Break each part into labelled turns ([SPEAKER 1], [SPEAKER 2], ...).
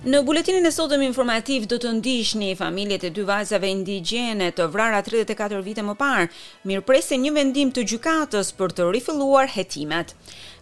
[SPEAKER 1] Në buletinin e sotëm informativ do të ndiqni familjet e dy vajzave indigjene të vrara 34 vite më parë, mirëpresin një vendim të gjykatës për të rifilluar hetimet.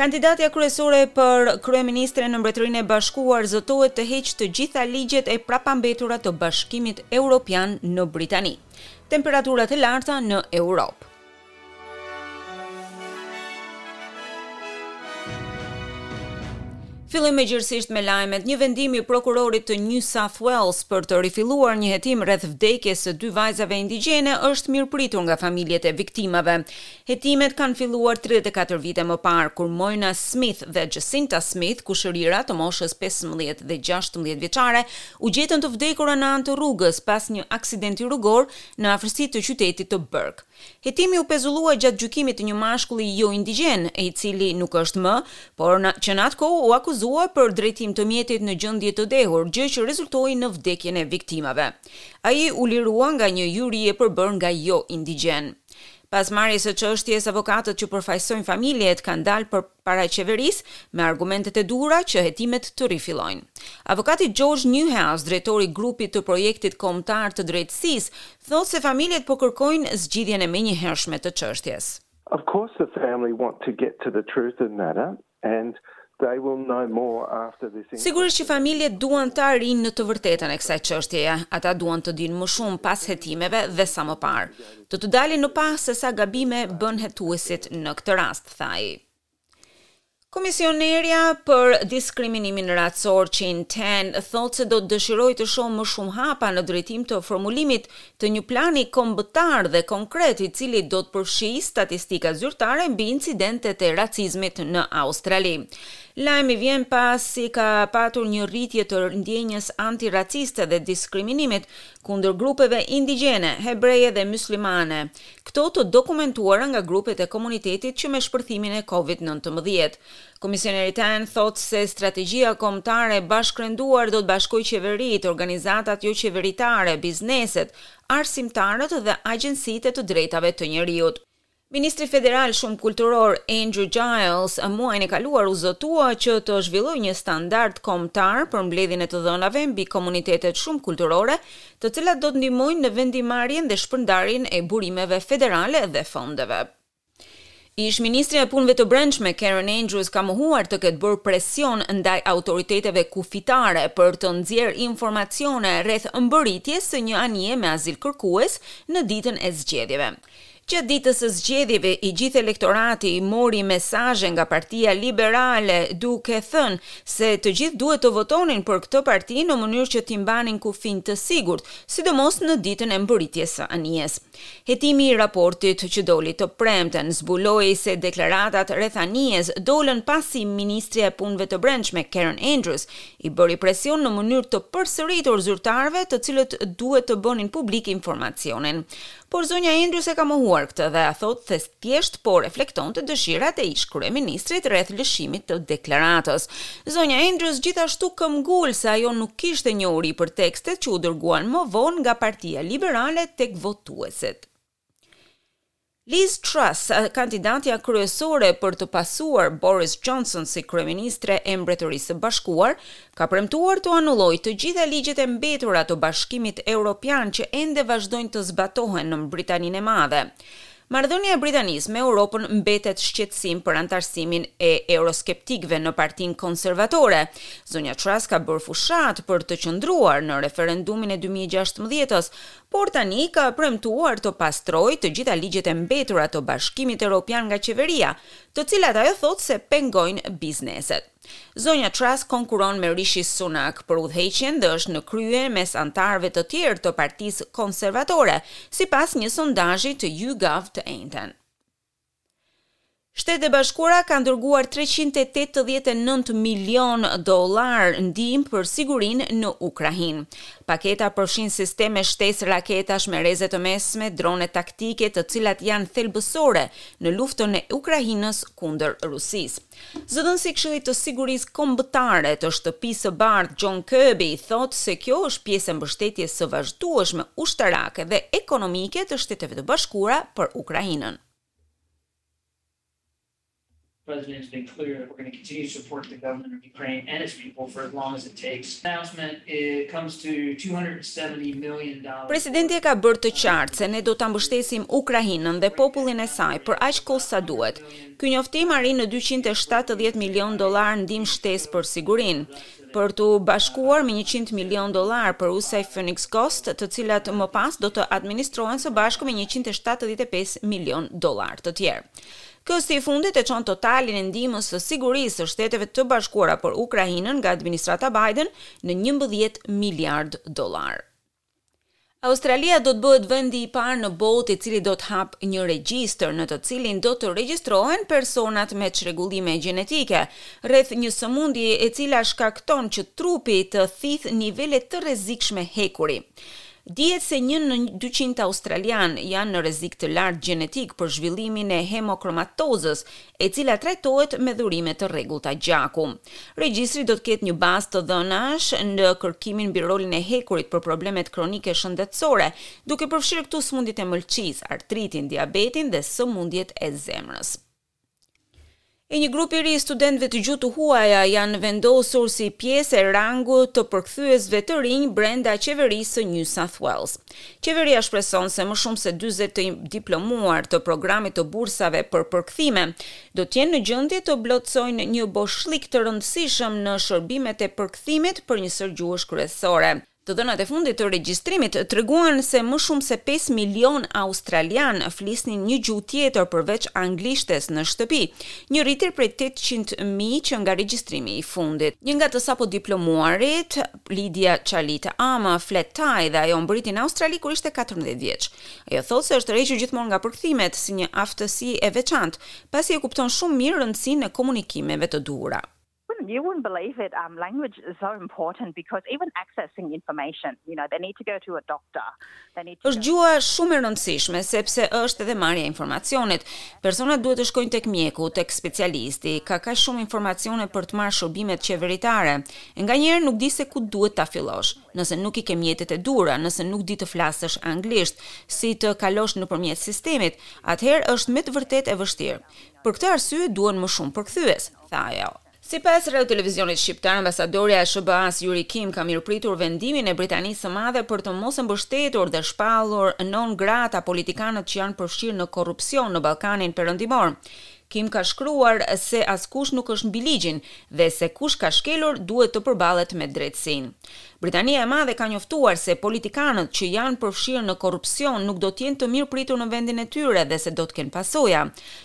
[SPEAKER 1] Kandidatja kryesore për kryeministre në Mbretërinë e Bashkuar zotohet të heqë të gjitha ligjet e prapambetura të Bashkimit Europian në Britani. Temperaturat e larta në Europë. Fillojmë gjerësisht me lajmet. Një vendim i prokurorit të New South Wales për të rifilluar një hetim rreth vdekjes së dy vajzave indigjene është mirëpritur nga familjet e viktimave. Hetimet kanë filluar tridhjetë e katër vite më parë, kur Moina Smith dhe Jacinta Smith, kushërira të moshës pesëmbëdhjetë dhe gjashtëmbëdhjetë vjeçare, u gjetën të vdekura në anë të rrugës pas një aksidenti rrugor në afërsi të qytetit të Bourke. Hetimi u pezullua gjatë gjykimit të një mashkulli joindigjen, i cili nuk është më, por që në atë kohë u akuzua për drejtim të mjetit në gjendje të dehur, gjë që rezultoi në vdekjen e viktimave. Ai u lirua nga një juri e përbërë nga joindigjenë. Pas marrjes së çështjes, avokatët që përfaqësojnë familjet kanë dalë përpara qeverisë me argumentet e duhura që hetimet të rifillojnë. Avokati George Newhouse, drejtor i grupit të Projektit Kombëtar të Drejtësisë, thotë se familjet po kërkojnë zgjidhjen e menjëhershme të çështjes.
[SPEAKER 2] Of course the family want to get to the truth of matter and they will know more after this inquest.
[SPEAKER 1] Sigurisht që familjet duan të arrijnë në të vërtetën e kësaj çështjeje. Ata duan të dinë më shumë pas hetimeve dhe sa më parë. Do të dalin në pah se sa gabime bënë hetuesit në këtë rast, tha ai. Komisionerja për Diskriminimin Racor Chin Tan thotë se do të dëshirojë të shohë më shumë hapa në drejtim të formulimit të një plani kombëtar dhe konkret i cili do të përfshijë statistika zyrtare mbi incidentet e racizmit në Australi. Lajmi vjen pasi ka patur një rritje të ndjenjës antiraciste dhe diskriminimit kundër grupeve indigjene, hebreje dhe muslimane, këto të dokumentuara nga grupet e komunitetit që me shpërthimin e Covid nëntëmbëdhjetë. Komisioneri Tan thotë se strategjia kombëtare e bashkërenduar do të bashkojë qeveritë, organizatat joqeveritare, bizneset, arsimtarët dhe agjencitë e të drejtave të njeriut. Ministri federal shumëkulturor Andrew Giles muajin e kaluar u zotua që të zhvillojë një standard kombëtar për mbledhjen e të dhënave mbi komunitetet shumëkulturore, të cilat do të ndihmojnë në vendimmarrjen dhe shpërndarjen e burimeve federale dhe fondeve. Ish-ministrja e Punëve të Brendshme, Karen Andrews ka mohuar të ketë bërë presion ndaj autoriteteve kufitare për të nxjerrë informacione rreth mbërritjes së një anije me azilkërkues në ditën e zgjedhjeve. Gjatë ditës së zgjedhjeve, i gjithë elektorati mori mesazhe nga Partia Liberale duke thënë se të gjithë duhet të votonin për këtë parti në mënyrë që t'i mbanin kufijtë të sigurt, sidomos në ditën e mbërritjes së anijes. Hetimi i raportit që doli të premten zbuloi se deklaratat rreth anijes dolën pasi ministrja e Punëve të Brendshme, Karen Andrews, i bëri presion në mënyrë të përsëritur zyrtarëve të cilët duhet të bënin publik informacionin. Por zonja Andrews e ka mohuar këtë dhe thotë thjesht po reflektonte dëshirat e ish-kryeministrit rreth lëshimit të deklaratës. Zonja Andrews gjithashtu këmbgul se ajo nuk kishte njohuri për tekstet që u dërguan më vonë nga Partia Liberale tek votuesit. Liz Truss, kandidatja kryesore për të pasuar Boris Johnson si kryeministre e Mbretërisë së Bashkuar, ka premtuar të anullojë të gjitha ligjet e mbetura të Bashkimit Europian që ende vazhdojnë të zbatohen në Britaninë e Madhe. Marrëdhënia e Britanisë me Europën mbetet shqetësim për anëtarësimin e euroskeptikëve në Partinë Konservatore. Zonja Truss ka bërë fushatë për të qëndruar në referendumin e dy mijë e gjashtëmbëdhjetës, por tani ka premtuar të pastrojë të gjitha ligjet e mbetura të Bashkimit Europian nga qeveria, të cilat ajo thotë se pengojnë bizneset. Zonja Truss konkuron me Rishi Sunak për udhëheqjen dhe është në krye mes anëtarëve të tjerë të Partisë Konservatore, sipas një sondazhi të YouGov të enjten. Shtetet e Bashkuara kanë dërguar 389 milionë dollarë ndihmë për sigurinë në Ukrainë. Paketa përfshin sisteme shtesë raketash me rreze të mesme, drone taktike, të cilat janë thelbësore në luftën e Ukrainës kundër Rusisë. Zëdhënësi i Këshillit të Sigurisë Kombëtare të Shtëpisë së Bardhë John Kirby thotë se kjo është pjesë e mbështetjes së vazhdueshme ushtarake dhe ekonomike të Shteteve të Bashkuara për Ukrainën. Presidenti e ka bërë të qartë se ne do ta mbështesim Ukrainën dhe popullin e saj për aq kohë sa duhet. Ky njoftim arrin në dyqind e shtatëdhjetë milionë dollarë ndihmë shtesë për sigurinë, për t'u bashkuar me njëqind milionë dollarë për USAI Phoenix Ghost, të cilat më pas do të administrohen së bashku me njëqind e shtatëdhjetë e pesë milionë dollarë të tjerë. Ky kësti i fundit e çon totalin e ndihmës së sigurisë së Shteteve të Bashkuara për Ukrainën nga administrata Biden në njëmbëdhjetë miliardë dollarë. Australia do të bëhet vendi i parë në botë i cili do të hapë një regjistër në të cilin do të regjistrohen personat me çrregullime gjenetike rreth një sëmundjeje e cila shkakton që trupi të thithë nivele të rrezikshme hekuri. Dihet se një në dyqind australianë janë në rrezik të lartë gjenetik për zhvillimin e hemokromatozës, e cila trajtohet me dhurime të rregullta gjaku. Regjistri do të ketë një bazë të dhënash në kërkimin mbi rolin e hekurit për problemet kronike shëndetësore, duke përfshirë këtu sëmundjet e mëlçisë, artritin, diabetin dhe sëmundjet e zemrës. E një grup i ri i studentëve të gjuhëve të huaja janë vendosur si pjesë e rangut të përkthyesve të rinj brenda qeverisë së New South Wales. Qeveria shpreson se më shumë se dyzet të diplomuar të programit të bursave për përkthime do të jenë në gjendje të plotësojnë një boshllëk të rëndësishëm në shërbimet e përkthimit për një sërë gjuhësh kryesore. Të dhënat e fundit të regjistrimit treguan se më shumë se pesë milionë australianë flisnin një gjuhë tjetër përveç anglishtes në shtëpi, një rritje prej tetëqind mijë që nga regjistrimi i fundit. Një nga të sapodiplomuarit, Lidia Çalite Amë flet thai dhe ajo mbërriti në Australi kur ishte katërmbëdhjetë vjeç. Ajo thotë se është tërhequr gjithmonë nga përkthimet si një aftësi e veçantë, pasi e kupton shumë mirë rëndësinë e komunikimeve të duhura.
[SPEAKER 3] You wouldn't believe it, language is so important because even accessing information, you know, they need to go to a doctor.
[SPEAKER 1] Është gjuha shumë e rëndësishme sepse është edhe marrja e informacionit. Personat duhet të shkojnë tek mjeku, tek specialisti, ka kaq shumë informacione për të marrë shërbimet qeveritare. E nganjëherë nuk di se ku duhet ta fillosh, nëse nuk i ke mjetet e duhura, nëse nuk di të flasësh anglisht, si të kalosh nëpërmjet sistemit, atëherë është me të vërtetë e vështirë. Për këtë arsye duhen më shumë përkthyes, tha ajo. Sipas Radio Televizionit Shqiptar, ambasadorja e SHBA-së Yuri Kim ka mirëpritur vendimin e Britanisë së Madhe për të mos i mbështetur dhe shpallur non grata politikanët që janë përfshirë në korrupsion në Ballkanin Perëndimor. Kim ka shkruar se askush nuk është mbi ligjin dhe se kush ka shkelur duhet të përballet me drejtësinë. Britania e Madhe ka njoftuar se politikanët që janë përfshirë në korrupsion nuk do të jenë të mirëpritur në vendin e tyre dhe se do të kenë pasoja.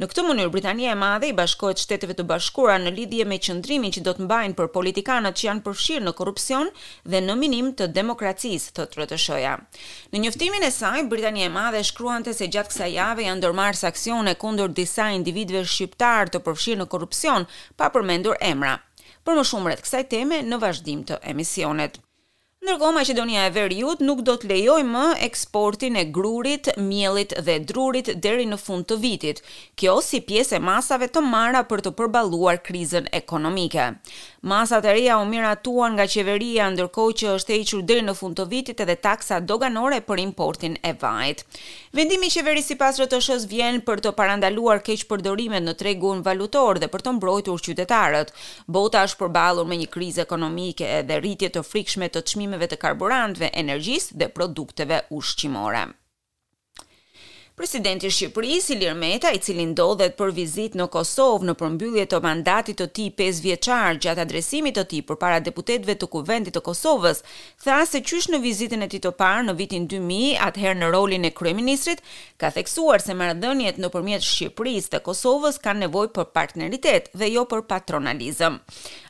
[SPEAKER 1] Në këtë mënyrë, Britania e Madhe i bashkohet Shteteve të Bashkuara në lidhje me qëndrimin që do të mbajnë për politikanët që janë përfshirë në korrupsion dhe në minim të demokracisë, thotë RTSH-ja. Në njoftimin e saj, Britania e Madhe shkruante se gjatë kësaj jave janë ndërmarrë sanksione kundër disa individëve shqiptarë të përfshirë në korrupsion, pa përmendur emra. Për më shumë rreth kësaj teme në vazhdim të emisionit. Ndërkohë Maqedonia e Veriut nuk do të lejojë më eksportin e grurit, miellit dhe drurit deri në fund të vitit, kjo si pjesë e masave të marra për të përballuar krizën ekonomike. Masat e reja u miratuan nga qeveria ndërkohë që është hequr deri në fund të vitit edhe taksa doganore për importin e vajit. Vendimi i qeverisë sipas RTSH-së vjen për të parandaluar keqpërdorimet në tregun valutor dhe për të mbrojtur qytetarët. Bota është përballur me një krizë ekonomike dhe rritje të frikshme të çmimeve të karburantëve, energjisë dhe produkteve ushqimore. Presidenti i Shqipërisë, Ilir Meta, i cili ndodhet për vizitë në Kosovë në përmbyllje të mandatit të tij pesëvjeçar gjatë adresimit të tij përpara deputetëve të Kuvendit të Kosovës, tha se qysh në vizitën e tij të parë në vitin dy mijë, atëherë në rolin e kryeministrit, ka theksuar se marrëdhëniet nëpërmjet Shqipërisë dhe Kosovës kanë nevojë për partneritet dhe jo për patronalizëm.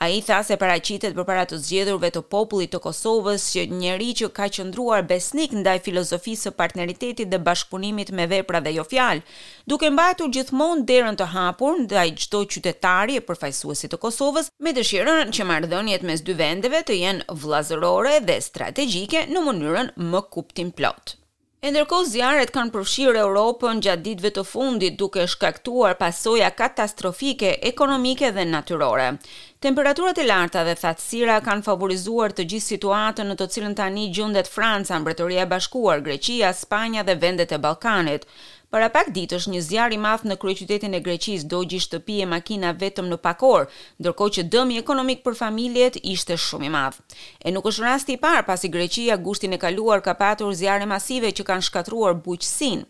[SPEAKER 1] Ai tha se paraqitet përpara të zgjedhurve të popullit të Kosovës si njeri që ka qëndruar besnik ndaj filozofisë së partneritetit dhe bashkëpunimit me vepra dhe jo fjalë, duke mbajtur gjithmonë derën të hapur ndaj çdo qytetari e përfaqësuesi të Kosovës, me dëshirën që marrëdhëniet mes dy vendeve të jenë vëllazërore dhe strategjike në mënyrën më kuptimplotë. E ndërkohë zjarret kanë përfshirë Europën gjatë ditëve të fundit duke shkaktuar pasoja katastrofike ekonomike dhe natyrore. Temperaturat e larta dhe thatësira kanë favorizuar të gjithë situatën në të cilën tani gjendet Franca, Mbretëria e Bashkuar, Greqia, Spanja dhe vendet e Ballkanit, Para pak ditësh, një zjarr i madh në kryeqytetin e Greqisë dogji shtëpi e makina vetëm në pak orë, ndërkohë që dëmi ekonomik për familjet ishte shumë i madh. E nuk është rasti i parë, pasi Greqia gushtin e kaluar ka patur zjarre masive që kanë shkatërruar bujqësinë.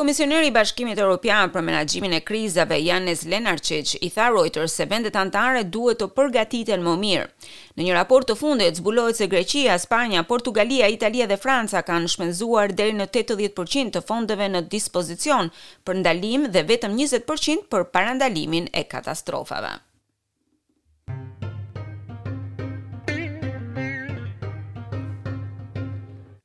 [SPEAKER 1] Komisioneri i Bashkimit Europian për menaxhimin e krizave, Janez Lenarçiç, i tha Reuters se vendet anëtare duhet të përgatiten më mirë. Në një raport të fundit, zbulohet se Greqia, Spanja, Portugalia, Italia dhe Franca kanë shpenzuar deri në tetëdhjetë për qind të fondeve në dispozicion për ndalim dhe vetëm njëzet për qind për parandalimin e katastrofave.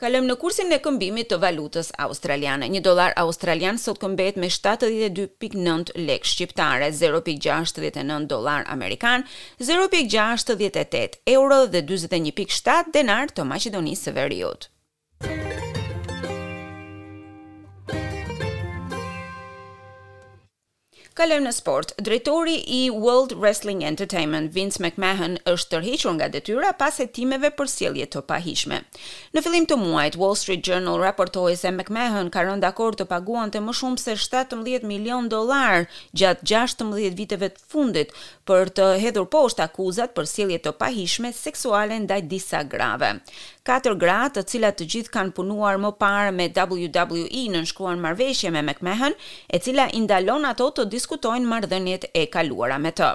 [SPEAKER 1] Kalojmë në kursin e këmbimit të valutës australiane. Një dollar australian sot këmbehet me shtatëdhjetë e dy pikë nëntë lekë shqiptarë, zero pikë gjashtëdhjetë e nëntë dollarë amerikanë, zero pikë gjashtëdhjetë e tetë euro dhe dyzet e një pikë shtatë denarë të Maqedonisë së Veriut. Kalojmë në sport. Drejtori i World Wrestling Entertainment, Vince McMahon, është tërhequr nga detyra pas hetimeve për sjellje të pahijshme. Në fillim të muajit, Wall Street Journal raportoi se McMahon ka rënë dakord të paguante më shumë se shtatëmbëdhjetë milionë dollarë gjatë gjashtëmbëdhjetë viteve të fundit për të hedhur poshtë akuzat për sjellje të pahijshme seksuale ndaj disa grave. Katër gra, të cilat të gjithë kanë punuar më parë me WWE, nënshkruan marrëveshje me McMahon, e cila i ndalon ato të diskutojnë marrëdhëniet e kaluara me të.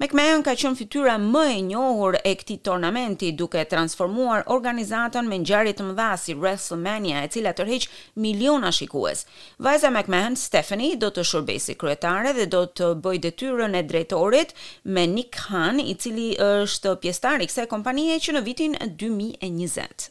[SPEAKER 1] McMahon ka qenë fytyra më e njohur e këtij tornamenti, duke transformuar organizatën me ngjarje të mëdha si WrestleMania, e cila tërheq miliona shikues. Vajza McMahon, Stephanie, do të shërbejë si kryetare dhe do të bëjë detyrën e drejtorit me Nick Khan, i cili është pjesëtar i kësaj kompanie që në vitin dy mijë e njëzet.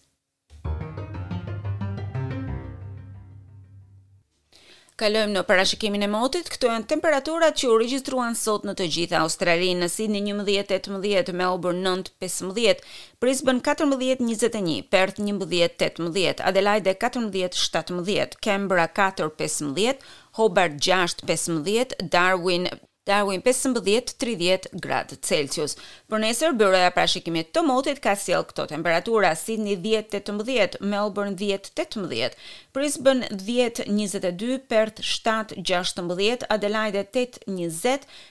[SPEAKER 1] Kalojmë në parashikimin e motit. Këto janë temperaturat që u regjistruan sot në të gjithë Australinë. Në Sydney 11-18, Melbourne 9-15, Brisbane katërmbëdhjetë njëzet e një, Perth njëmbëdhjetë tetëmbëdhjetë, Adelaide katërmbëdhjetë shtatëmbëdhjetë, Canberra katër pesëmbëdhjetë, Hobart gjashtë pesëmbëdhjetë, Darwin, Darwin pesëmbëdhjetë tridhjetë gradë Celsius. Për nesër, Byroja e Parashikimit të Motit ka sjellë këto temperatura, Sydney dhjetë tetëmbëdhjetë, Melbourne dhjetë tetëmbëdhjetë, Brisbane dhjetë njëzet e dy, Perth shtatë gjashtëmbëdhjetë, Adelaide tetë njëzet,